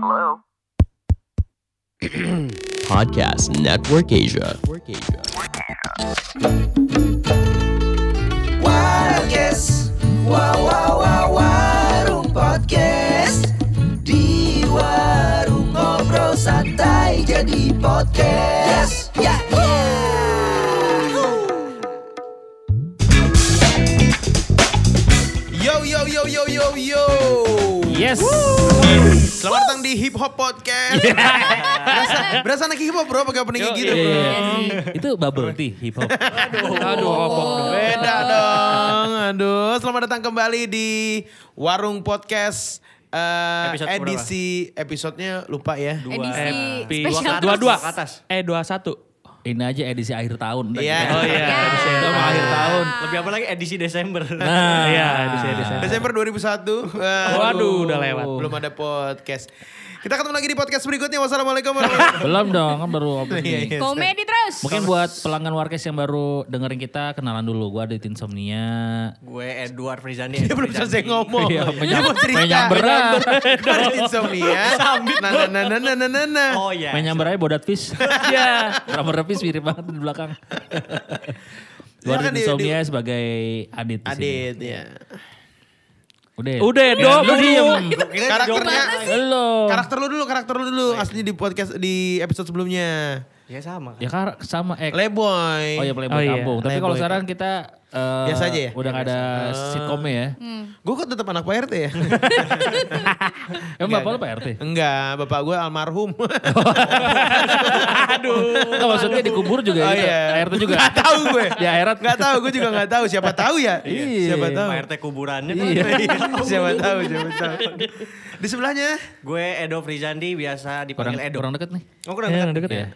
Hello? Podcast Network Asia. Warges Wow wow wow warung podcast Di warung ngobrol santai jadi podcast Ya ya Yo yo yo yo yo yo. Yes. Selamat datang di Hip Hop Podcast. berasa, berasa anak hip hop bro pakai opening Yo, gitu iya, bro. iya. Itu bubble tea hip hop. Aduh, opok dong. Beda dong. Aduh, selamat datang kembali di Warung Podcast. eh, Episode edisi episodenya lupa ya. Edisi Epi- spesial dua dua. Ke atas. Eh dua satu. Ini aja edisi akhir tahun. Iya. Oh iya. Ya. Edisi mau akhir tahun. Lebih apa lagi edisi Desember. Nah, iya edisi edisi. Desember 2001. Waduh, udah lewat. Belum ada podcast. Kita ketemu lagi di podcast berikutnya. Wassalamualaikum warahmatullahi Belum dong, kan baru Iya, opening. iya. Komedi terus. Mungkin buat pelanggan Warkes yang baru dengerin kita, kenalan dulu. Gue Adit Insomnia. Gue Edward Frizani. Dia belum selesai ngomong. Iya, Dia mau cerita. menyamberan. Ada insomnia. Nah, nah, nah, nah, nah, nah, nah, nah. Oh iya. Main nyamber aja bodat fish. Iya. Drummer fish mirip banget di belakang. Gue Adit di- Insomnia sebagai Adit. di. Adit ya. Udah. ya? Udah dong, lu diem. Karakternya Halo. karakter lu dulu, karakter lu dulu asli di podcast di episode sebelumnya. Ya sama. Ya kar sama eh. Playboy. Oh ya Playboy Oh, iya. Kampung. Tapi kalau sekarang kita eh, Biasa aja ya? Udah gak ada sitkomnya ya. Gue kok tetap anak Pak RT ya? Emang bapak lu Pak RT? Enggak, bapak gue almarhum. Enggak maksudnya dikubur juga Oh gitu. iya. RT juga. Gak tahu gue. Di akhirat. Gak tahu, gue juga gak tahu. Siapa tahu ya? Iya. Siapa tahu. Pak RT kuburannya. Iya. siapa tahu, siapa tahu. Di sebelahnya. Gue Edo Frizandi biasa dipanggil Edo. kurang deket nih. Oh kurang Iya, dekat. deket ya.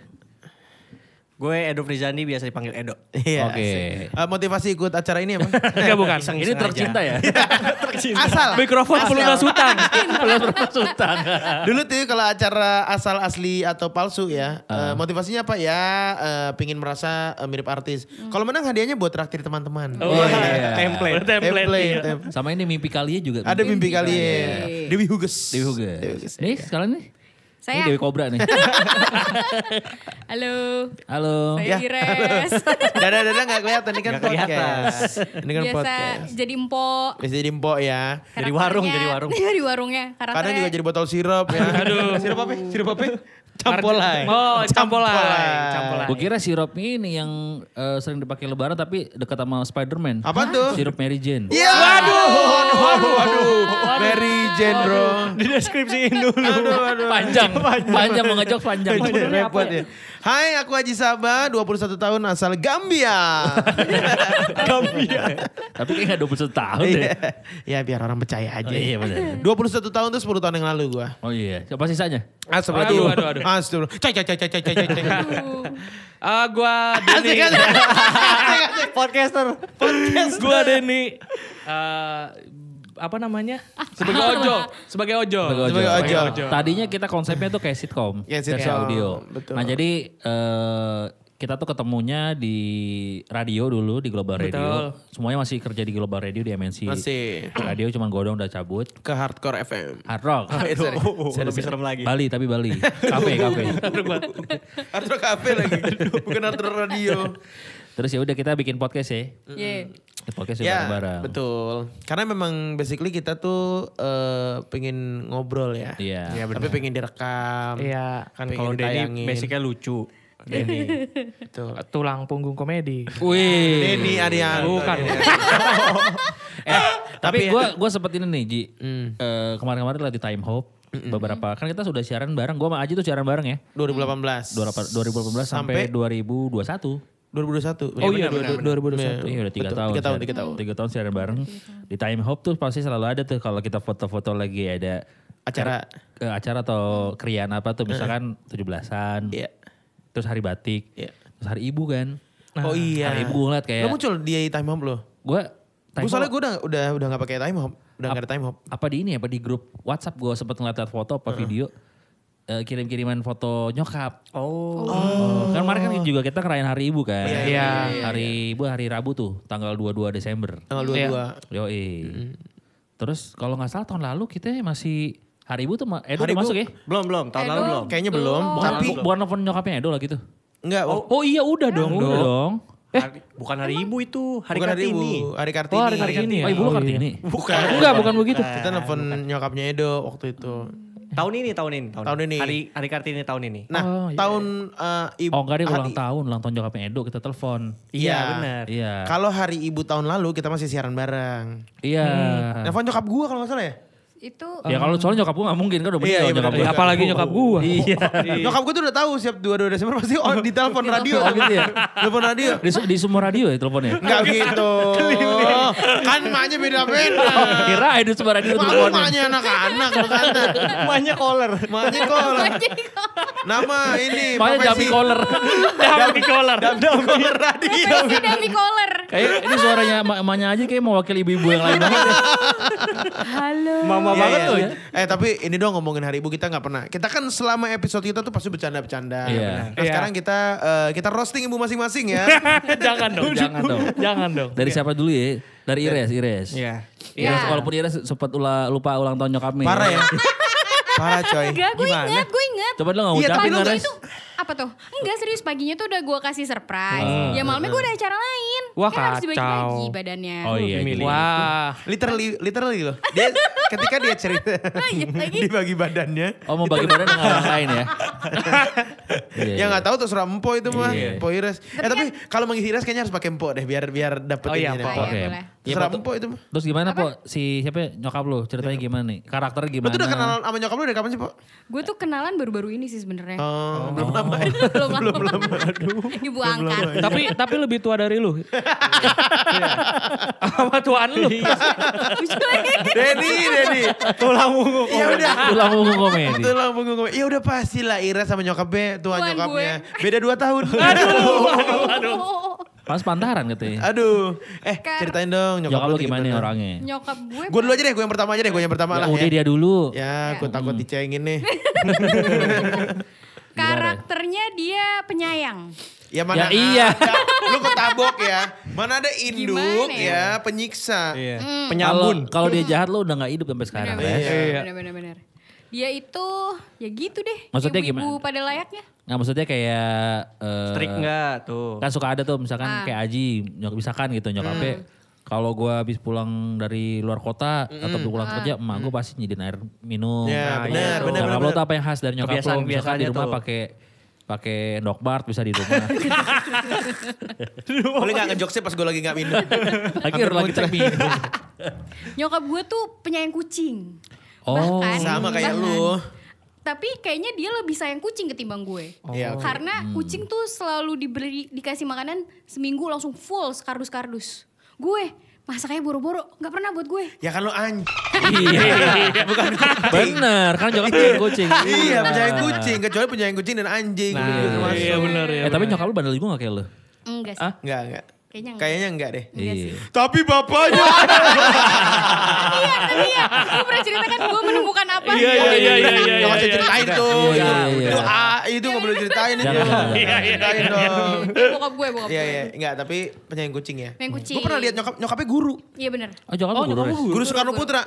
Gue Edo Frizandi biasa dipanggil Edo. Iya. Oke. Eh, motivasi ikut acara ini apa? Enggak bukan. Ini truk cinta ya? Asal. Mikrofon Asal. pelunas hutang. Sultan. Dulu tuh kalau acara asal asli atau palsu ya, eh, motivasinya apa ya? eh, pingin merasa eh, mirip artis. Kalau menang hadiahnya buat traktir teman-teman. Oh, iya. Template. Template. Template. iya. template. Sama ini mimpi kalian juga. Ada mimpi kalian. Dewi Huges. Dewi Huges. Nih sekalian nih. Ini Saya. Dewi Kobra nih. Halo. Halo. Saya Ya. Ires. Dada-dada gak kelihatan, ini kan Nggak kelihatan. podcast. Ini kan Biasa podcast. jadi empok. Biasa jadi empok ya. Jadi warung, jadi warung. Jadi warungnya. Karakternya. Kadang juga jadi botol sirup ya. Aduh. Sirup apa? Sirup apa? Campolai. Oh, campolai. Campolai. Gue kira sirup ini yang eh, sering dipakai lebaran tapi dekat sama Spider-Man. Apa tuh? Sirup Mary Jane. Iya. Waduh. Waduh, waduh, waduh. Mary Jane bro. Di deskripsiin dulu. Aduh, aduh. Panjang. Panjang mengejok panjang. Repot ya. Hai, aku Haji Sabah, 21 tahun asal Gambia. Gambia. Tapi kayak gak 21 tahun deh. Iya. ya biar orang percaya aja. Oh, iya, benar. 21 tahun tuh 10 tahun yang lalu gua. Oh iya. Siapa sisanya? Astagfirullah. Aduh, aduh, aduh. Astagfirullah. Cai, cai, cai, cai, cai, cai, cai. Ah, gua Denny. Podcaster. Gua Denny. Eh, apa namanya? Sebagai ojol. Sebagai ojol. Sebagai ojol. Tadinya kita konsepnya tuh kayak sitkom, Ya, versi sitkom, audio. betul. Nah jadi eh, kita tuh ketemunya di radio dulu di Global Radio. Betul. Semuanya masih kerja di Global Radio di MNC. Masih. Radio cuman godong udah cabut. Ke Hardcore FM. Hard rock. Oh, lebih serem lagi. Bali tapi Bali. Kafe kafe. Hardcore Cafe lagi. Bukan Hardcore Radio. Terus ya udah kita bikin podcast ya. Iya. Bikin Podcast ya Ya, bareng-bareng. betul. Karena memang basically kita tuh eh, pengen ngobrol ya. Iya. Tapi pengen direkam. Iya. Kan kalau Denny basicnya lucu. Denny. Betul. Tulang punggung komedi. Wih. Denny Arianto. Bukan. Eh, tapi gue gue sempet ini nih Ji. Hmm. Eh, kemarin-kemarin lah di Time Hope. Beberapa kan kita sudah siaran bareng. Gue sama Aji tuh siaran bareng ya. 2018. 2018 sampai, Sampai 2021. 2021. Oh iya, benar, benar, 2021. Iya udah tiga Betul, tahun. tiga tahun, siaran. tiga tahun. Tiga tahun siaran bareng. Di Time Hope tuh pasti selalu ada tuh kalau kita foto-foto lagi ada Acara. eh, acara atau krian apa tuh misalkan 17-an. Iya. Terus hari batik. Iya. Terus hari ibu kan. Oh iya. Hari ibu gue ngeliat kayak Lo muncul di time hop lo? gue Gue soalnya gue udah udah udah gak pakai time hop. Udah gak ada time hop. apa di ini apa di grup WhatsApp gue sempet ngeliat foto apa video eh, kirim-kiriman foto nyokap. Oh. Oh, kan kemarin kan juga kita ngerayain hari ibu kan. Iya, iya, hari ibu hari Rabu tuh tanggal 22 Desember. Tanggal Iya. 22. Yoi. Terus kalau nggak salah tahun lalu kita masih Hari Ibu tuh ma- Edo Hari udah Ibu. masuk ya? Belum, belum. Tahun lalu Edo. belum. Kayaknya belum, Belum. tapi Bu- bukan nelfon nyokapnya Edo lah gitu. enggak. Oh, iya udah dong. Udah dong. Hari- bukan hari ibu itu, hari bukan hari Kartini. Ibu, hari Kartini. Oh hari Kartini ya? Oh, Ibu iya. Kartini. Bukan. Enggak, bukan begitu. Kita nelfon nyokapnya Edo waktu itu. Tahun ini, tahun ini. Tahun ini. Hari hari Kartini tahun ini. Nah, Oh, iya. tahun eh, ibu Oh enggak dia ulang hari- tahun, ulang tahun nyokapnya Edo kita telepon. Iya, Iya. benar. Iya. Kalau hari ibu tahun lalu kita masih siaran bareng. Iya. Nelfon nyokap gua kalau nggak salah ya. Itu Ya kalau soalnya nyokap gue gak mungkin kan udah Iya, meninggal iya, nyokap gue. Apalagi nyokap gua. Iya. Nyokap gua tuh udah tahu siap 22 Desember pasti oh, di telepon radio. Oh gitu ya? Telepon radio. Di, di semua radio ya teleponnya? Enggak gitu. kan emaknya beda-beda. Kira di semua radio teleponnya. emaknya anak-anak lu kan. Emaknya caller. Emaknya kol. Nama ini Makanya profesi. Jami Collar. Dami. Caller radio. Profesi demi collar. Kayak ini suaranya emak- emaknya aja kayak mewakili ibu-ibu yang lain banget. Halo. Mama Iya, banget iya. tuh. Eh tapi ini dong ngomongin hari ibu kita nggak pernah. Kita kan selama episode kita tuh pasti bercanda-bercanda. Iya. Nah, Iya. sekarang kita eh, kita roasting ibu masing-masing ya. jangan dong, Jangan dong. Jangan dong. Dari siapa dulu ya? Dari Ires, Ires. Iya. Ires, Iya. walaupun Ires sempat ula- lupa ulang tahun nyokapnya. Parah ya. Parah coy. Enggak, gue inget, gue inget. Coba lo gak Iya, ngucapin Ires. itu apa tuh? Enggak serius paginya tuh udah gue kasih surprise. ya malamnya gue ada acara lain. Wah, kan harus dibagi-bagi kacau. badannya. Oh iya. jadi. Wah. Literally, literally loh. Dia ketika dia cerita lagi. dibagi badannya. Oh mau bagi badan dengan orang lain ya? Iya, Ya iya. nggak tahu tuh surah empo itu mah, Iya. empo Ires. Eh tapi kalau manggil Ires kayaknya harus pakai empo deh biar biar dapet Oh empo. Iya, Oke. Iya, Surah Pak. empo itu mah. Terus gimana Po? Si siapa ya? nyokap lu? Ceritanya gimana nih? Karakternya Lu gimana? tuh udah kenal sama nyokap lu dari kapan sih, Po? Gue tuh kenalan baru-baru ini sih sebenarnya. Oh, belum lama. belum lama. Belum lama. Ibu angkat. tapi tapi lebih tua dari lu. Iya. Apa tuaan lu? Denny, Denny. Tulang punggung. Ya udah. Tulang punggung komedi. Tulang punggung komedi. Ya udah pastilah Ira sama nyokapnya, Tuan nyokapnya. Beda 2 tahun. Oh. Pas pantaran katanya. Aduh. Eh, Kar- ceritain dong nyokap, Nyokap lu gimana orangnya? Nyokap gue. Gue dulu aja deh, gue yang pertama aja deh, gue yang pertama Ya lah udah ya. dia dulu. Ya, gue takut dicengin nih. Karakternya dia penyayang. Ya mana Ya iya. ada. Lu ketabok ya. Mana ada induk Gimana ya, ya? penyiksa. Iya. Hmm. Penyambun. Kalau dia jahat lu udah gak hidup sampai sekarang Benar, ya. benar, Iya. benar, Dia itu ya gitu deh. Maksudnya Ibu-ibu gimana? pada layaknya. Nah maksudnya kayak eh, Strik enggak tuh. Kan suka ada tuh misalkan Ah. kayak Aji, nyokap misalkan gitu nyokapnya. Kalau gua habis pulang dari luar kota atau pulang kerja, emak gua pasti nyediain air minum. Ya, Nah, benar, iya. benar, Nyokap benar. lo tuh apa yang khas dari nyokap lo? Kebiasaan Misalkan di biasanya rumah tuh. pakai pakai Dokbart bisa di rumah. Boleh gak ngejokesnya pas gue lagi gak minum? lagi lagi cek minum. Nyokap gue tuh penyayang kucing. Oh. Bahkan, Sama kayak bahkan. lu. Tapi kayaknya dia lebih sayang kucing ketimbang gue. Iya, oke. Karena kucing tuh selalu diberi dikasih makanan seminggu langsung full sekardus-kardus. Gue masaknya boro-boro nggak pernah buat gue. Ya kan lu anjing. Iya. Bener, kan nyokap penyayang kucing. Iya, penyayang kucing. Kecuali penyayang kucing dan anjing. Nah, Gitu termasuk. Iya benar ya. Eh tapi nyokap lu bandel juga gak kayak lu? Enggak sih. Enggak, enggak. Kayaknya enggak. Kayaknya enggak deh. Enggak sih. Iya. Tapi bapaknya. iya, tapi ya. Gue pernah cerita kan gue menemukan apa. Iya, iya, iya, iya, iya, Gak usah iya. ceritain tuh. Iya, iya, iya. Itu A, itu gak boleh ceritain itu. Jangan, jangan. Ceritain dong. Eh, bokap gue, bokap Iya, gue. iya. Enggak, tapi penyayang kucing ya. Main kucing. Gue pernah lihat nyokap nyokapnya guru. Iya bener. Oh nyokap lu guru res? Guru Soekarno Putra.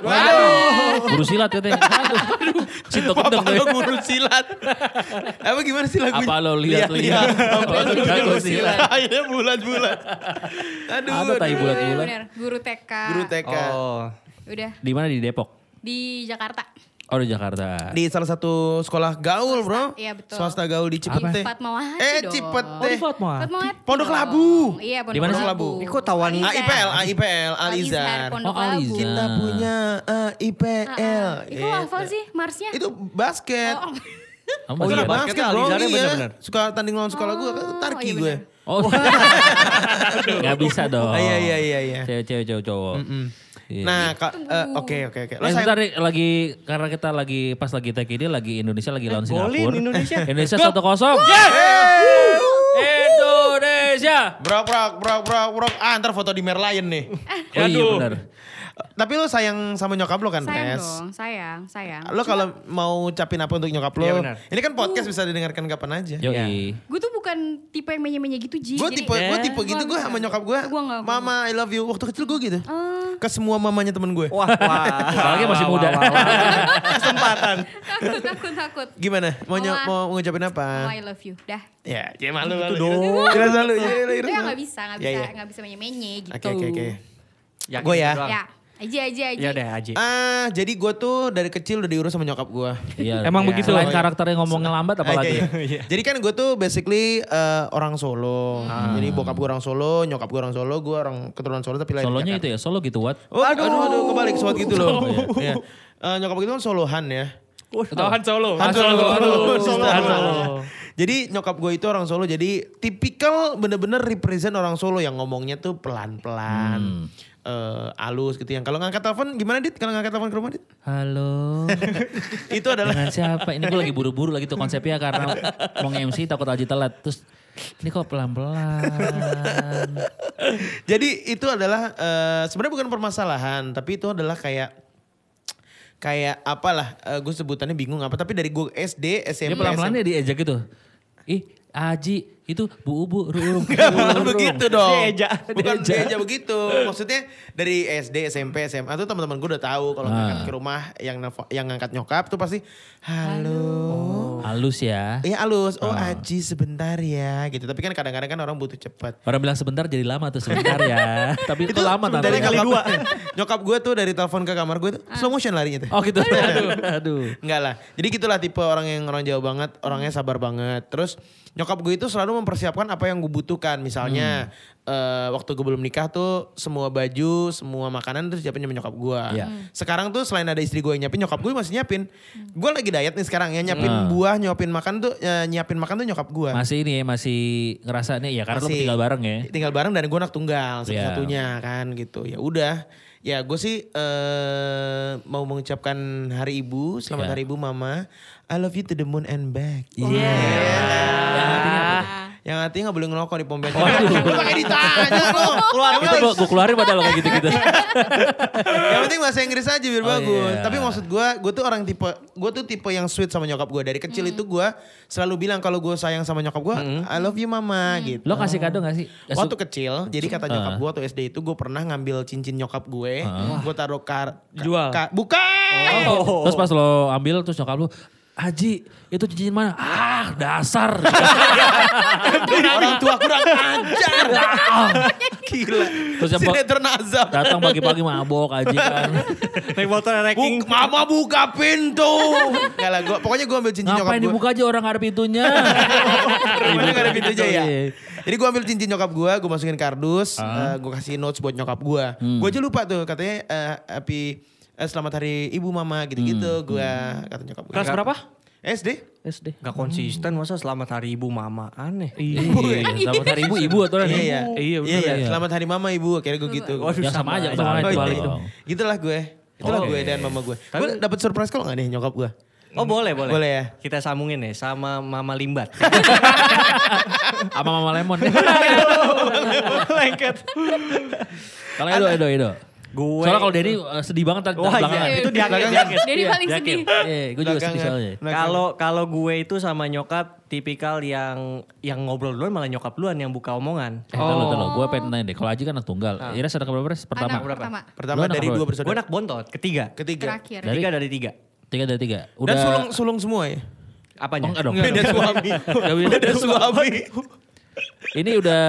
Guru silat katanya. Aduh. Cinta gendeng Bapak lo guru silat. Apa gimana sih lagunya? Apa lo lihat-lihat? Apa lo silat. silat? Akhirnya bulat-bulat. Aduh. Ada tai bulat-bulat. Guru TK. Guru TK. Oh. Udah, Di mana di Depok? di Jakarta. Oh di Jakarta. Di salah satu sekolah gaul, bro. Iya, betul. Swasta gaul di Cipete. Di Fatmawati Eh, dong. Cipete. Oh, di. Fatmawati Pondok. Labu. Iya, Pondok Di mana sih? Labu. Ih, kok tawan-. AIPL, AIPL, Alizar. Pondok Oh. Labu. Kita punya AIPL. Ah, ah. Itu Gitu. hafal sih Marsnya. Itu basket. Oh, Kamu Oh iya, basket? basket. bro, iya. bener-bener. Suka tanding lawan sekolah gue, tarki iya gue. Oh. Gak bisa dong. Ah, Iya, iya, iya, iya. Cewek-cewek cowok-cowok. Iya. Nah, ka- eh, oke, oke, oke. Lo Eh, sayang- sebentar nih, lagi karena kita lagi pas lagi take ini lagi Indonesia lagi lawan golin Singapura. Indonesia. Indonesia satu kosong. Indonesia. Brok, brok, brok, brok, brok. Ah, ntar foto di Merlion nih. Oh iya Aduh. benar. Tapi lo sayang sama nyokap lo kan, Sayang Res? dong, sayang, sayang. Lo kalau mau ucapin apa untuk nyokap lo? Iya, benar. ini kan podcast bisa didengarkan kapan aja. Yoi. Gue tuh bukan tipe yang menye-menye gitu, Ji. Gue Jadi- tipe, gue tipe gitu gue sama nyokap gue. Mama I love you. Waktu kecil gue gitu. Eh, Ke semua mamanya temen gue. Wah, wah. Apalagi masih Wah, muda. wah, wah, wah. Kesempatan. takut, takut, takut. Gimana? Mau, Mama. mau ngucapin apa? Mama, I love you. Dah. Ya, ya malu malu. dong. Itu ya, yang ya. gak bisa, gak Ya, bisa, ya. gak bisa menye-menye gitu. Oke oke oke. Gua ya. Doang. Ya, aja, aja, aja. Ya deh Aji. Ah, jadi gue tuh dari kecil udah diurus sama nyokap gue. Iya. Emang Iya. begitu? Selain karakternya ngomongnya lambat apalagi. Jadi kan gue tuh basically eh, orang Solo. Jadi bokap gue orang Solo, nyokap gue orang Solo, gue orang keturunan Solo tapi di Solonya itu ya, solo gitu what? Oh, aduh, aduh, kebalik suat gitu loh. Iya. Eh, nyokap gue itu kan Solohan ya. Oh, Han Solo. Han Solo. Aduh, Solo. Han Solo. Jadi nyokap gue itu orang Solo, jadi tipikal bener-bener represent orang Solo yang ngomongnya tuh pelan-pelan, eh, halus gitu. Yang kalau ngangkat telepon gimana dit? Kalau ngangkat telepon ke rumah dit? Halo. itu adalah Dengan siapa? Ini gue lagi buru-buru lagi tuh konsepnya karena mau nge-MC takut Aji telat. Terus ini kok pelan-pelan. Jadi itu adalah eh, sebenarnya bukan permasalahan, tapi itu adalah kayak kayak apalah gue sebutannya bingung apa tapi dari gue SD SMP pelan-pelan ya diejak gitu. Ih, Aji itu bu ubu ru urung. Bukan begitu dong. Dieja. Bukan dieja begitu. Maksudnya dari SD, SMP, SMA tuh teman-teman gue udah tahu kalau Ah. ngangkat ke rumah yang yang ngangkat nyokap tuh pasti halo. Halus ya. Iya halus. Oh Aji sebentar ya gitu. Tapi kan kadang-kadang kan orang butuh cepat. Orang bilang sebentar jadi lama tuh sebentar ya. Tapi itu lama tante. dari nyokap, nyokap gue tuh dari telepon ke kamar gue tuh slow motion larinya tuh. Oh gitu. Aduh. Aduh. Enggak lah. Jadi gitulah tipe orang yang orang Jawa banget, orangnya sabar banget. Terus nyokap gue itu selalu mempersiapkan apa yang gue butuhkan. Misalnya eh, waktu gue belum nikah tuh semua baju, semua makanan tuh siapin sama nyokap gue. Iya. Sekarang tuh selain ada istri gue yang nyiapin, nyokap gue masih nyiapin. Gue lagi diet nih sekarang ya nyiapin Hmm. buah, nyiapin makan tuh eh, nyiapin makan tuh nyokap gue. Masih ini ya, masih ngerasa nih ya karena lu Masih tinggal bareng ya. Tinggal bareng dan gue anak tunggal Iya. satu-satunya kan gitu. Ya udah. Ya gue sih eh mau mengucapkan hari ibu, selamat Iya. hari ibu mama. I love you to the moon and back. Iya. Artinya apa tuh? Yang artinya gak boleh ngerokok di pom bensin. Lu pakai ditanya lo. Itu gua, gua keluarin padahal kayak gitu-gitu. Yang penting bahasa Inggris aja biar Oh, bagus. iya. Tapi maksud gue, gue tuh orang tipe, gue tuh tipe yang sweet sama nyokap gue. Dari kecil itu gue selalu bilang kalau gue sayang sama nyokap gue, I love you mama gitu. Lo kasih kado gak sih? Waktu kecil, jadi kata nyokap gue waktu SD itu gue pernah ngambil cincin nyokap gue, gue taruh kar, ka- Jual. ka- bukan. Terus pas lo ambil terus nyokap lu, Haji itu cincin mana? Ah dasar. Orang tua kurang ajar. Gila. Terus yang Sinetron azab. Datang pagi-pagi mabok Haji kan. Naik motor ranking. Buk, mama buka pintu. Enggak lah, gua, pokoknya gue ambil cincin nyokap Ngapain gue. dibuka aja orang ada pintunya. Ribetnya gak ada pintu aja ya. Iya. Jadi gue ambil cincin nyokap gue, gue masukin kardus, gue kasih notes buat nyokap gue. Gue aja lupa tuh katanya eh, happy eh, selamat hari ibu mama gitu-gitu. Gue kata nyokap gue. Kelas berapa? SD. SD. Gak konsisten masa selamat hari ibu mama aneh. Iya, selamat hari ibu ibu atau Iya, iya. Iya, Iya, bener iya. ya. Selamat hari mama ibu. Akhirnya gue gitu. Waduh, Yang sama aja, sama sama aja. aja. Balik dong. Itulah gue. Itulah gue dan mama gue. Gue dapet surprise call gak nih nyokap gue? Oh boleh boleh. Boleh ya? Kita sambungin nih sama Mama Limbat. Sama Mama Lemon. Lengket. Kalau Edo, Edo, Edo. Gue. Soalnya kalau Denny eh, sedih banget tadi Wah belakangan. iya, itu Belakangan. diangkat. Jadi Iya, paling sedih. Iya, gue juga sedih soalnya. Kalau kalau gue itu sama nyokap tipikal yang yang ngobrol duluan malah nyokap duluan yang buka omongan. Eh, tahu tahu. Gue pengen nanya deh. Kalau Aji kan anak tunggal. Ira sudah keberapa? Res? Pertama. Anak pertama. Pertama dari berapa? dua Gue bersaudara. anak bontot, ketiga. Ketiga. Terakhir. Dari- Ketiga dari tiga. Tiga dari tiga. Dan Udah. sulung sulung semua ya? Apanya? Oh, enggak dong. Beda suami. Beda suami. Ini udah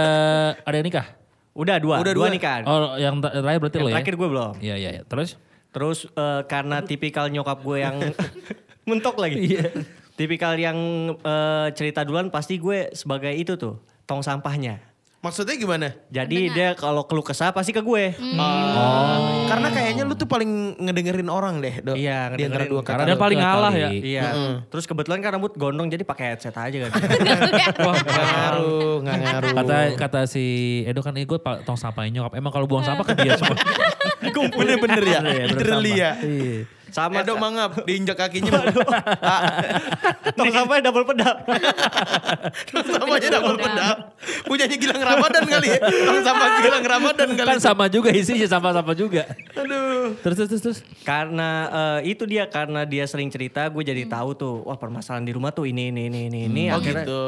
ada yang nikah? Udah dua, Udah dua, dua. nikahan. Oh, yang ter- terakhir berarti yang lo ya? terakhir gue belum. Iya, iya, iya. Terus? Terus eh, karena tipikal nyokap gue yang mentok lagi. Iya. Tipikal yang eh, cerita duluan pasti gue sebagai itu tuh tong sampahnya. Maksudnya gimana? Jadi dia kalau keluh kesah pasti ke gue. Oh. Karena kayaknya lu tuh paling ngedengerin orang deh, Dok. Iya, Di antara ngedengerin. dua Karena ada paling ngalah ya. Iya. Terus kebetulan kan rambut gondrong jadi pakai headset aja kan. Wah, Gak ngaruh, gak ngaruh. Kata kata si Edo kan, eh gue tong sampahnya nyokap. Emang kalau buang sampah ke dia semua. gue Bener-bener ya. Bener ya, bener Literally sama. ya. Iya. Sama Edo mangap diinjak kakinya. tong sampahnya double pedal. Tong sampahnya double pedal. Punyanya Gilang Ramadan kali ya. Tong sampah Gilang Ramadan kali. Kan sama juga isinya sama-sama juga. Aduh. Terus terus terus. karena eh, itu dia karena dia sering cerita gue jadi tahu tuh wah permasalahan di rumah tuh ini ini ini ini ini Oh akhirnya gitu.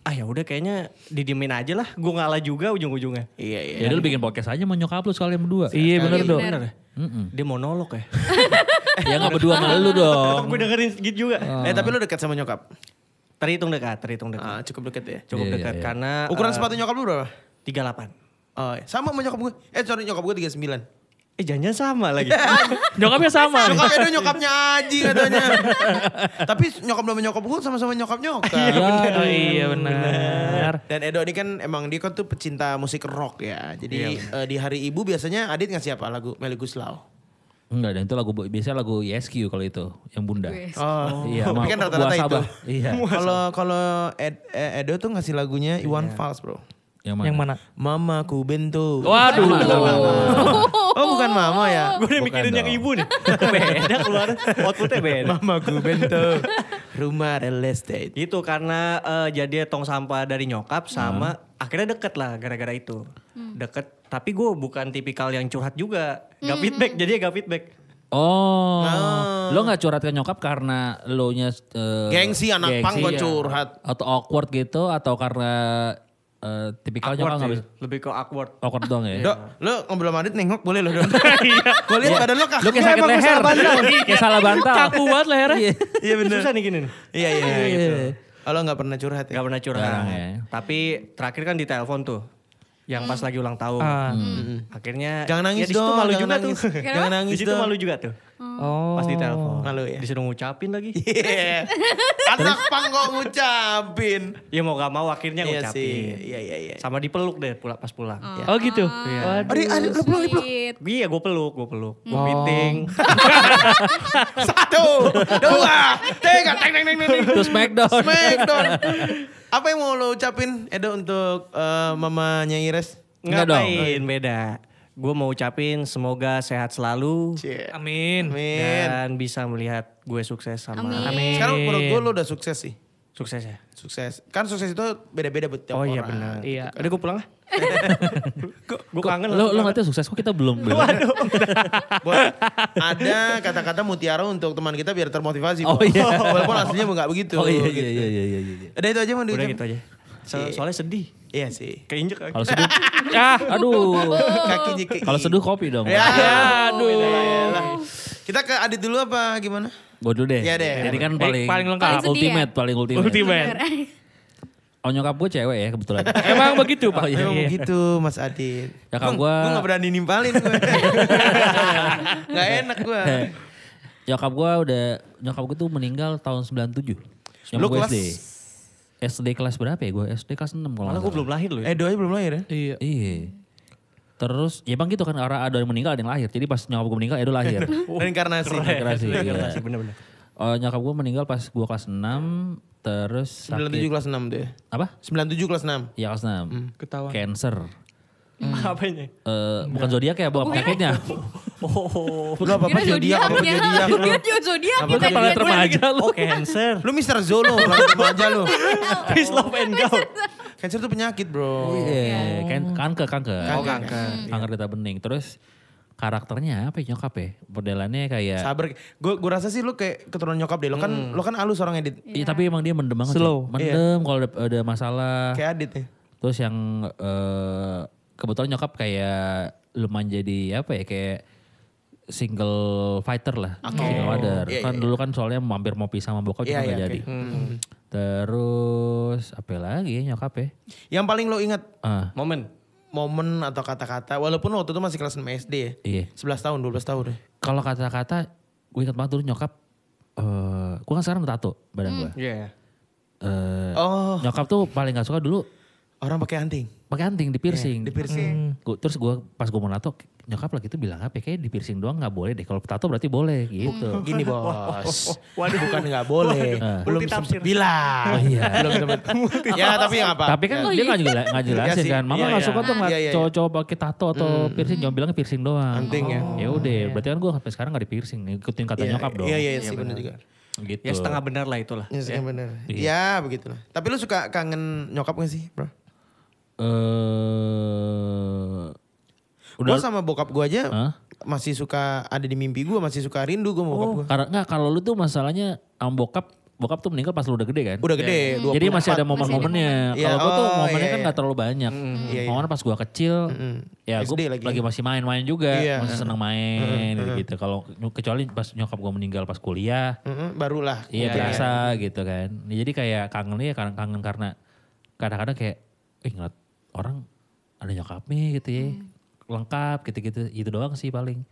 Ah ya udah kayaknya didiemin aja lah gue ngalah juga ujung-ujungnya Iya iya. Ya lu bikin podcast aja sama nyokap lu sekalian berdua. Iya bener dong. bener ya dia monolog ya ya nggak berdua sama lu dong. gue dengerin sedikit juga Eh tapi lu dekat sama nyokap? terhitung dekat terhitung dekat Ah, cukup deket ya. cukup Iya, dekat iya, iya. karena Ukuran eh, sepatu nyokap lu berapa? 38 Oh, iya. sama sama nyokap gue. Eh sorry nyokap gue 39. Eh jangan sama lagi Nyokapnya sama. Nyokap Edo nyokapnya Aji katanya. Tapi nyokap sama nyokap gue sama-sama nyokap nyokap. Oh iya benar. Dan Edo ini kan emang dia kan tuh pecinta musik rock ya. Jadi eh, di hari ibu biasanya Adit ngasih apa lagu Meli Guslau? Enggak, dan itu lagu biasanya lagu YSQ kalau itu, yang bunda. Oh, Iya, tapi kan rata-rata itu. Iya. Kalau kalau Ed- eh, Edo tuh ngasih lagunya Iwan Fals bro. Yang mana? Yang mana? Mamaku bento. Waduh. Oh bukan mama ya. gue udah mikirin yang ibu nih beda keluar outputnya beda Mamaku bento. Rumah real estate. Itu karena eh, jadi tong sampah dari nyokap sama akhirnya deket lah gara-gara itu. Deket. Tapi gue bukan tipikal yang curhat juga. Gak feedback, jadi gak feedback. Oh, lo nggak curhat ke nyokap karena lo nya eh, Gengsi anak pang gua ya? curhat. Atau awkward gitu atau karena eh, tipikal nyokap nggak sih. bisa Lebih ke awkward. awkward dong ya? Dok, lo ngobrol sama Adit nengok boleh lo dong. Gue lihat badan lo kaku. Lo kayak sakit leher, kayak salah bantal. Kaku banget lehernya. Iya bener. Susah nih gini nih. Iya iya iya, gitu. Oh, lo gak pernah curhat ya? Gak pernah curhat. Ya. Tapi terakhir kan di telepon tuh. Yang pas lagi ulang tahun. Ah. Akhirnya Jangan nangis ya dong, malu jangan juga nangis. tuh. Jangan nangis Di situ malu juga tuh. Oh. Pas di telepon. Malu ya? Disuruh ngucapin lagi. Iya. Anak pang kok ngucapin. ya mau gak mau akhirnya Iya ngucapin. sih. Iya iya iya. Sama dipeluk deh pula pas pulang. Oh gitu. Adit, Adit, lo pulang, dipeluk. Sweet. Iya gue peluk, gue peluk. Gue piting. Satu, dua, tiga, teng teng teng teng. Terus Smackdown. Smackdown. Apa yang mau lo ucapin Edo untuk eh, mamanya Ires? Enggak dong. Ngapain beda. Gue mau ucapin semoga sehat selalu. Cie. Amin. Amin. Dan bisa melihat gue sukses sama Amin. Amin. Sekarang menurut gue lo udah sukses sih. sukses ya. Sukses. Kan sukses itu beda-beda buat tiap Oh orang. iya benar. Iya. Udah gue pulang ah. gue kangen Lo lo nggak tahu sukses kok kita belum. belum. Buat ada kata-kata mutiara untuk teman kita biar termotivasi. Oh iya. Walaupun aslinya nggak begitu. Oh iya iya gitu. iya iya iya. iya. Udah itu aja mau Udah gitu aja. So- soalnya sedih. Iya sih. Keinjek kan. Kalau seduh, Ah. aduh. Kakinya ke Kalau seduh kopi dong. Ya, aduh. aduh. Kita ke Adit dulu apa gimana? Gue dulu deh. Iya deh. Jadi kan Eh, paling paling lengkap. Paling ultimate, paling ultimate. Ultimate. Oh nyokap gue cewek ya kebetulan. Emang begitu Pak? Oh, iya. Memang begitu Mas Adit. Ya kan Gue gua- gak berani nimpalin gue. gak enak gue. nyokap gue udah, nyokap gue tuh meninggal tahun 97. Nyokap Lu gue kelas- SD. Kelas berapa ya gue? SD kelas 6 kalau Malah gue belum lahir loh. Eh doanya belum lahir ya? Iya. Iya. Terus ya bang gitu kan orang ada yang meninggal ada yang lahir. Jadi pas nyokap gue meninggal Edo lahir. Reinkarnasi. Reinkarnasi, iya. Reinkarnasi, bener-bener. Oh, nyokap gue meninggal pas gue kelas 6 terus 97 sakit. kelas 6 tuh ya? Apa? 97 kelas 6. Iya kelas 6. Ketahuan. Cancer. Apanya? Eh, bukan zodiak ya, bukan penyakitnya. Oh, Lu apa apa Kira zodiak apa zodiak lu? Kira juga zodiak. Apa kita planet remaja lu. oh cancer. Lu Mr. Zolo, planet remaja lu. Peace, love, and go. Cancer tuh penyakit bro. Iya, kan kanker, kanker. Oh, kanker. Kanker getah bening. Terus karakternya apa ya nyokap ya? Modelannya kayak Sabar. Gue gue rasa sih lu kayak keturunan nyokap deh. Lo kan lo kan halus orang edit. Iya, tapi emang dia mendem banget. Slow. Slow. Mendem kalau ada, ada masalah. Kayak Adit ya. Terus yang eh, kebetulan nyokap kayak lumayan jadi apa ya kayak single fighter lah, single mother. Iya, kan iya, dulu kan soalnya mampir mau pisah sama bokap Iya, juga iya, nggak jadi. oke. Hmm. Terus apa lagi ya nyokap ya? Yang paling lo ingat Ah, Momen. momen atau kata-kata walaupun waktu itu masih kelas 6 SD ya. iya. 11 tahun, 12 tahun ya. Kalau kata-kata gue ingat banget dulu nyokap eh gue kan sekarang tato badan gue. Iya. Eh, Oh, Nyokap tuh paling gak suka dulu orang pakai anting. Pakai anting di piercing. di piercing. Gua- terus gue pas gue mau nato nyokap lagi itu bilang apa? ya, Kayak di piercing doang nggak boleh deh. Kalau tato berarti boleh gitu. Gini bos, bukan nggak boleh, belum sempet bilang. Oh iya. belum sempet. ya tapi nggak apa. Tapi kan dia nggak jela- nggak jelasin Iya sih. kan. Mama Iya, nggak iya. suka tuh Iya, iya, iya. cowok-cowok pakai tato atau piercing. Jangan bilangnya piercing doang. Anting ya. Ya udah, berarti kan gue sampai sekarang nggak di piercing. Ngikutin kata Iya, nyokap dong. Iya iya sih benar juga. Gitu. Ya setengah benar lah itulah. Ya, sih, benar. Ya begitulah. Tapi lu suka kangen nyokap gak sih, bro? Eh, Gue udah sama bokap gue aja Hah? masih suka ada di mimpi gue, masih suka rindu gue sama bokap Oh, gue. karena nggak kalau lu tuh masalahnya sama bokap, bokap tuh meninggal pas lu udah gede kan? Udah gede, 24. Jadi masih ada momen-momennya. Iya, Kalau gua tuh oh, momennya iya, kan iya. nggak terlalu banyak. iya, iya. Momen pas gua kecil, ya gue lagi. lagi. masih main-main juga, Iya. masih seneng main gitu. Kalau kecuali pas nyokap gua meninggal pas kuliah, Mm-mm, barulah. iya berasa gitu kan. Jadi kayak kangen ya kangen, kangen karena kadang-kadang kayak, eh ngeliat orang ada nyokapnya gitu ya, lengkap gitu-gitu. Itu doang sih paling.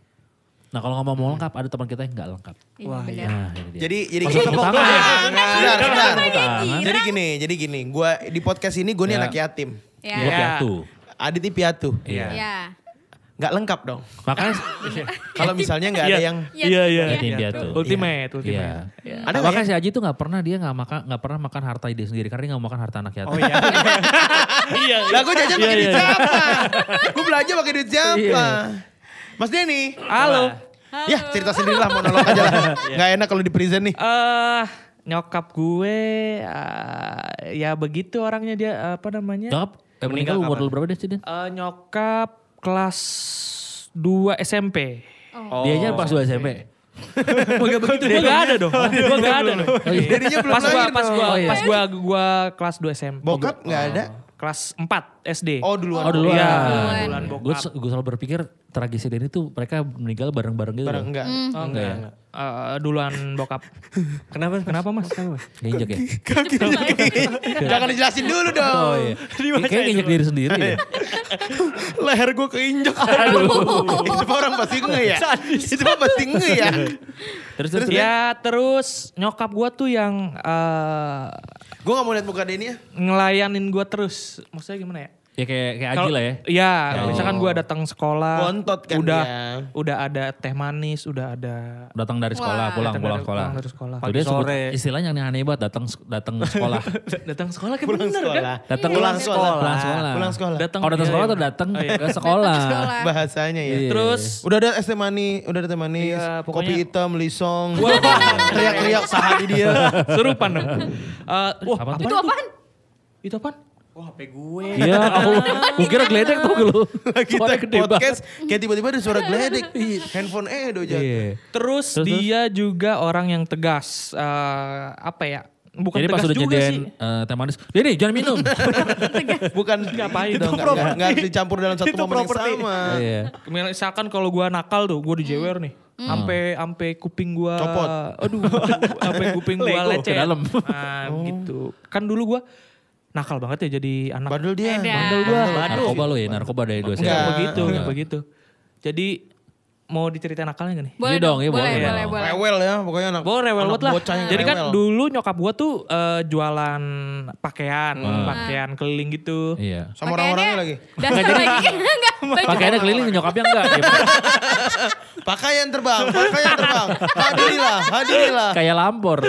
Nah kalau ngomong mau lengkap, ada teman kita yang nggak lengkap. Wah, Nah ini dia. Jadi jadi gini. tepuk tangan. Bentar, bentar. tangan. Jadi gini, jadi gini. Gua di podcast ini gue nih Ya. anak yatim. Ya. Gua piatu. Aditi piatu. Iya. Nggak lengkap dong. Makanya Kalau misalnya nggak ada yang Iya iya. Yatim piatu. Ultimate, Iya. ultimate. Ada makanya ya? si Aji tuh nggak pernah dia nggak makan nggak pernah makan harta dia sendiri karena dia nggak mau makan harta anak yatim. Oh iya. Iya. Lah gue jajan pakai Iya, duit iya. siapa? Gue belanja pakai duit siapa? Mas Denny. Halo. Ya cerita sendiri lah monolog aja lah. Gak enak kalau di prison nih. Eh nyokap gue eh, ya begitu orangnya dia apa namanya? Nyokap eh, meninggal umur lu berapa deh sih Den? Eh, nyokap kelas 2 SMP. Dia aja pas 2 SMP. Gak begitu Gue gak ada dong. Gue gak ada dong. Belum Pas gua lahir pas dong. gua Oh, iya. pas gua gua kelas 2 SMP. Bokap gak ada. Kelas 4 SD. Oh duluan. Oh duluan. Iya, Duluan. duluan Gue bokap. gue selalu berpikir tragedi ini tuh mereka meninggal bareng-bareng gitu. Bareng enggak. Oh, Enggak enggak. Eh, duluan bokap. Kenapa? Kenapa mas? Kenapa? Nginjek ya? Jangan dijelasin dulu dong. Oh iya. Kayaknya nginjek diri sendiri ya. Leher gue keinjek. Aduh. Itu orang pasti nge ya. Itu pasti nge ya. Terus terus. Ya terus nyokap gua tuh yang eh, Gue gak mau lihat muka Denny ya. ngelayanin gua terus. Maksudnya gimana ya? Ya kayak kayak Aji Kalau- lah ya. Iya, misalkan gua datang sekolah. Bontot kan udah, dia. Udah ada teh manis, udah ada Datang dari sekolah, Wah. pulang Datang pulang dari- sekolah. pulang dari sekolah. Pagi sebut sore. istilahnya yang aneh banget datang datang sekolah. datang sekolah kan Pulang bener kan? sekolah. Datang pulang sekolah. Pulang sekolah. Pulang sekolah. Datang Oh datang iya, sekolah atau datang Oh, iya. ke sekolah? sekolah. Bahasanya ya. Iya. Terus Udah ada es teh manis, udah ada teh manis, Iya, kopi pokoknya- hitam, lisong, teriak-teriak sahadi dia. serupan dong. Eh, wah? Itu apaan? itu apaan? Wah HP gue. Iya, aku gue kira geledek tuh lu. Kita Suara gede podcast kayak tiba-tiba ada suara geledek. Handphone Edo banget. jatuh. Iya. Terus, dia juga orang yang tegas. Eh, apa ya? Bukan Jadi pas tegas udah juga nyediain sih. eh, teh manis, Dini jangan minum. Bukan Ngapain itu dong? nggak harus dicampur dalam satu momen yang sama. Iya. Misalkan kalau gua nakal tuh, gua dijewer nih. Sampai sampai kuping gua Copot. Aduh, sampai kuping gua lecet. ke dalam. Nah, gitu. Kan dulu gua nakal banget ya jadi anak Bandel dia. Edan. bandel gua. Narkoba lu ya, narkoba dari dua Enggak SMP. begitu, Oh, enggak begitu. Jadi mau diceritain nakalnya gak nih? Boleh Iya dong, iya boleh, boleh. boleh, boleh. Rewel ya pokoknya anak. Boleh rewel anak banget lah. bocah yang Jadi kan rewel. dulu nyokap gua tuh eh, jualan pakaian, pakaian keliling gitu. Iya. sama orang-orangnya lagi. Dasar lagi. Enggak. Pakaiannya keliling nyokapnya enggak. Dia Pakaian terbang, pakaian terbang. Hadirilah, hadirilah. kayak lampor.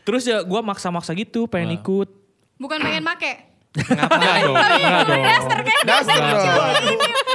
Terus ya gua maksa-maksa gitu pengen ikut. Bukan pengen make. Enggak dong, enggak dong. Dasar kayak Dasar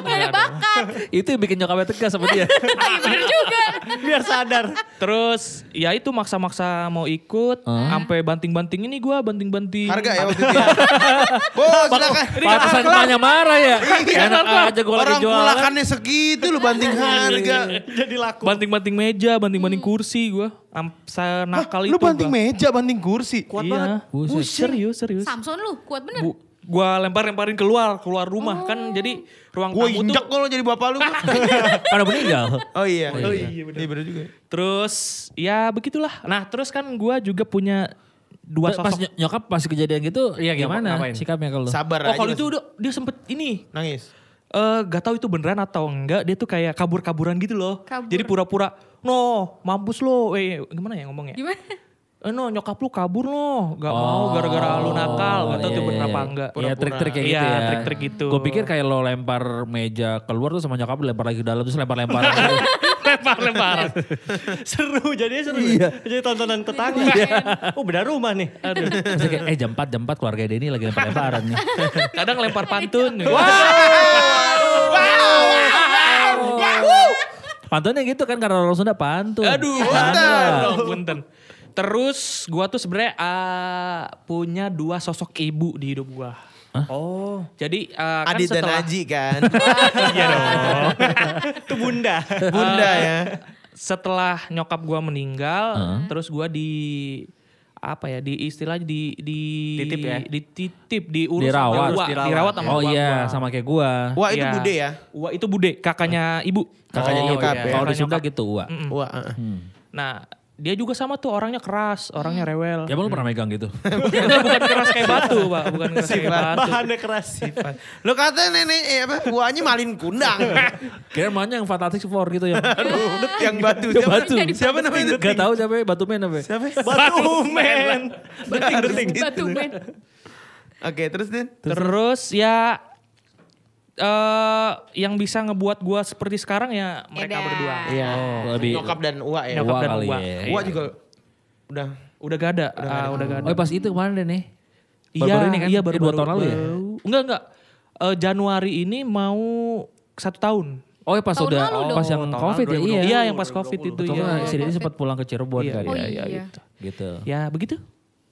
ada bakat. Itu yang bikin nyokapnya tegas sama dia. Iya bener juga. Biar sadar. Terus ya itu maksa-maksa mau ikut, sampai banting-banting ini gua banting-banting. Harga ya waktu itu ya. Bos, silakan. Pantesan emaknya marah ya. Enak aja gue lagi Orang jualan. kulakannya segitu lu banting harga. Jadi laku. Banting-banting meja, banting-banting kursi gua. Am- Saya nakal Lu itu. banting gua. meja, banting kursi. Kuat banget. Buset. Serius, serius. Samson lu kuat bener. Bu, gua lempar-lemparin keluar, keluar rumah kan jadi ruang Gue tamu injak tuh. kalau jadi bapak lu. Karena meninggal. oh iya. Oh iya, bener. Iya bener juga. Terus ya begitulah. Nah, terus kan gua juga punya dua Pas sosok. ny- nyokap pas kejadian gitu, ya gimana ngapain? sikapnya kalau? Sabar Oh, aja. kalau itu udah dia sempet ini nangis. Eh gak tahu itu beneran atau enggak dia tuh kayak kabur-kaburan gitu loh Kabur. jadi pura-pura no mampus lo eh gimana ya ngomongnya Gimana? eh no nyokap lu kabur loh, gak Oh. mau gara-gara lu nakal, gak tau Iya, tuh bener iya, apa iya. enggak. Iya trik-trik kayak gitu Iya, ya. trik-trik gitu. Gue pikir kayak lo lempar meja keluar tuh sama nyokap lu lempar lagi ke dalam terus lempar-lempar. lempar-lempar. seru jadinya seru. Iya. ya. Jadi tontonan tetangga. oh beda rumah nih. Aduh. Terus kayak eh jam 4 jam 4 keluarga Denny lagi lempar-lemparan nih. Kadang lempar pantun. Pantunnya gitu kan karena orang Sunda pantun. Aduh, punten. punten. Terus gua tuh sebenarnya ah, punya dua sosok ibu di hidup gua. Oh. Jadi ah, kan Adit dan setelah Aji kan. Iya dong. Itu bunda. Bunda ya. Setelah nyokap gua meninggal, terus gua di apa ya di istilah di di Titip ya? dititip diurus Dirawat. sama gua, Dirawat. dirawat sama Oh gua, iya gua. sama kayak gua. Wah itu Iya. bude ya. Wah itu bude kakaknya ibu. Kakaknya Oh, nyokap iya. ya. Kalau di gitu. Wah. uh, uh. Nah dia juga sama tuh orangnya keras, orangnya rewel. Ya emang lu pernah megang gitu? bukan keras kayak batu pak, bukan keras kayak batu. Bahannya keras. Lo kata nenek eh, apa? Buahnya malin kundang. Kira namanya yang Fantastic Four gitu yang. yang batu. Yang Siapa? batu. Siapa namanya? Gak tahu siapa ya, Batu Men apa ya? Siapa? Batu men. Deting deting. Batu men. Oke terus Din. Terus ya eh yang bisa ngebuat gua seperti sekarang ya mereka Eda. berdua. Iya. lebih- Nyokap dan Uwa ya. Nyokap dan kali Uwa. ya. Uwa juga udah. Udah gak ada, ah, udah gak ada. Oh pas itu kemarin deh nih. Iya, Baru-baru ini kan? iya Eh, baru dua tahun lalu ya? baru. Enggak enggak. Eh, Januari ini mau satu tahun. Oh ya pas Tahun udah dong. pas yang tahun covid ya iya. Iya yang pas covid itu ya. si Denny sempat pulang ke Cirebon Iya. kan Oh ya. iya. gitu. Gitu. Ya begitu.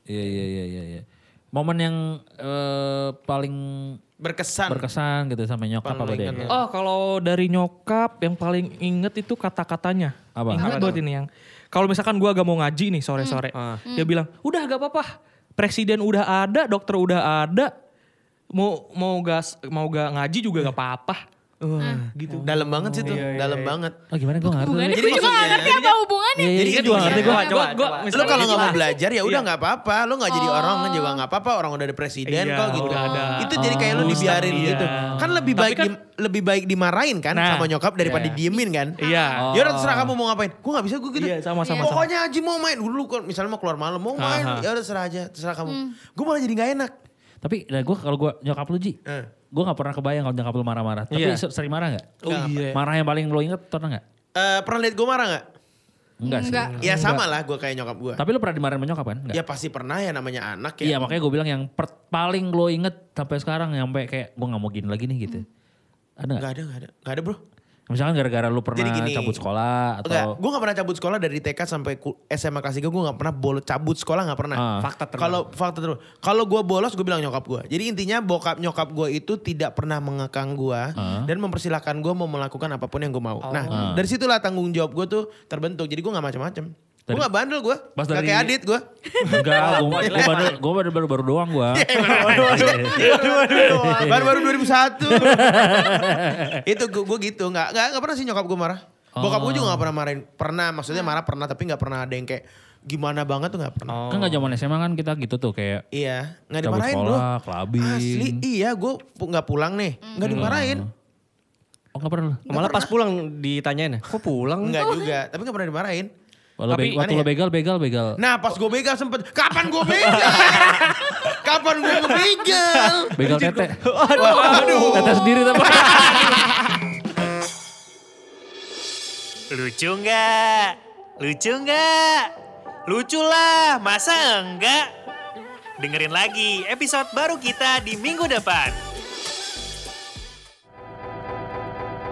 Iya iya iya iya. Momen yang eh, paling Berkesan. berkesan gitu sama nyokap apa deh? ya. Oh kalau dari nyokap yang paling inget itu kata-katanya. Apa? Ingat banget ini yang. Kalau misalkan gua agak mau ngaji nih sore-sore. Dia bilang udah gak apa-apa. Presiden udah ada, dokter udah ada. Mau mau gas mau gak ngaji juga gak apa-apa. Wah, gitu. Dalam banget sih tuh. Dalam banget. Oh gimana gue ngerti. Hubungannya Jadi gue juga gak ngerti apa hubungannya. Iya, Jadi iya, kan juga ngerti gue. Coba coba. Lu kalau nggak mau belajar ya udah nggak apa-apa. Lu nggak jadi Oh. orang kan juga nggak apa-apa. Orang udah ada presiden Iya, kok gitu. udah ada. Itu jadi kayak lu Ustaz, dibiarin iya. gitu. Kan lebih baik kan- di- lebih baik dimarahin kan Nah, sama nyokap daripada iya. diemin kan. Iya. Ya udah terserah kamu mau ngapain. Gue nggak bisa gue gitu. Iya, sama-sama. Pokoknya Haji mau main dulu kan misalnya mau keluar malam mau main. Ya udah terserah aja, terserah kamu. Gue malah jadi nggak enak. Tapi nah gue kalau gue nyokap lu Ji, Eh. gue gak pernah kebayang kalau nyokap lu marah-marah. Tapi Iya. se- sering marah gak? Oh iya. Marah yang paling lo inget pernah gak? Eh, pernah lihat gue marah nggak? Enggak sih. Enggak. Ya sama lah gue kayak nyokap gue. Tapi lu pernah dimarahin sama nyokap kan? Enggak. Ya pasti pernah ya namanya anak ya. Iya makanya gue bilang yang per- paling lo inget sampai sekarang sampai kayak gue gak mau gini lagi nih gitu. Ada gak? Gak ada, gak ada. Gak ada bro. Misalkan gara-gara lu pernah Jadi gini. cabut sekolah atau... Enggak, gue gak pernah cabut sekolah dari TK sampai SMA kelas 3 gue gak pernah bolos cabut sekolah gak pernah. Ah. Fakta terbaru. Kalau fakta terus, kalau gue bolos gue bilang nyokap gue. Jadi intinya bokap nyokap gue itu tidak pernah mengekang gue Ah. dan mempersilahkan gue mau melakukan apa pun yang gue mau. Nah Ah. dari situlah tanggung jawab gue tuh terbentuk. Jadi gue gak macam-macam. Gue gak bandel gue, Pas gak dari- kayak Adit gue. Enggak, gue baru, gue baru, baru, baru doang gue. Baru-baru 2001. itu gue, gue gitu, gak, gak, gak pernah sih nyokap gue marah. Bokap gue juga gak pernah marahin. Pernah, maksudnya marah pernah tapi gak pernah ada yang kayak gimana banget tuh gak pernah. Kan gak zaman SMA kan kita gitu tuh kayak Iya, nggak cabut dimarahin clubbing. Asli, iya gue nggak pulang nih, nggak dimarahin. Oh gak pernah? Malah pas pulang ditanyain, kok pulang? Nggak juga, tapi nggak pernah dimarahin. Walau Tapi be- waktu lo ya? begal, begal, begal. Nah pas gue begal sempet, kapan gue begal? kapan gue begal? Begal tete. Waduh. Tete sendiri tapi. Lucu nggak? Lucu nggak? Lucu lah, masa enggak? Dengerin lagi episode baru kita di minggu depan.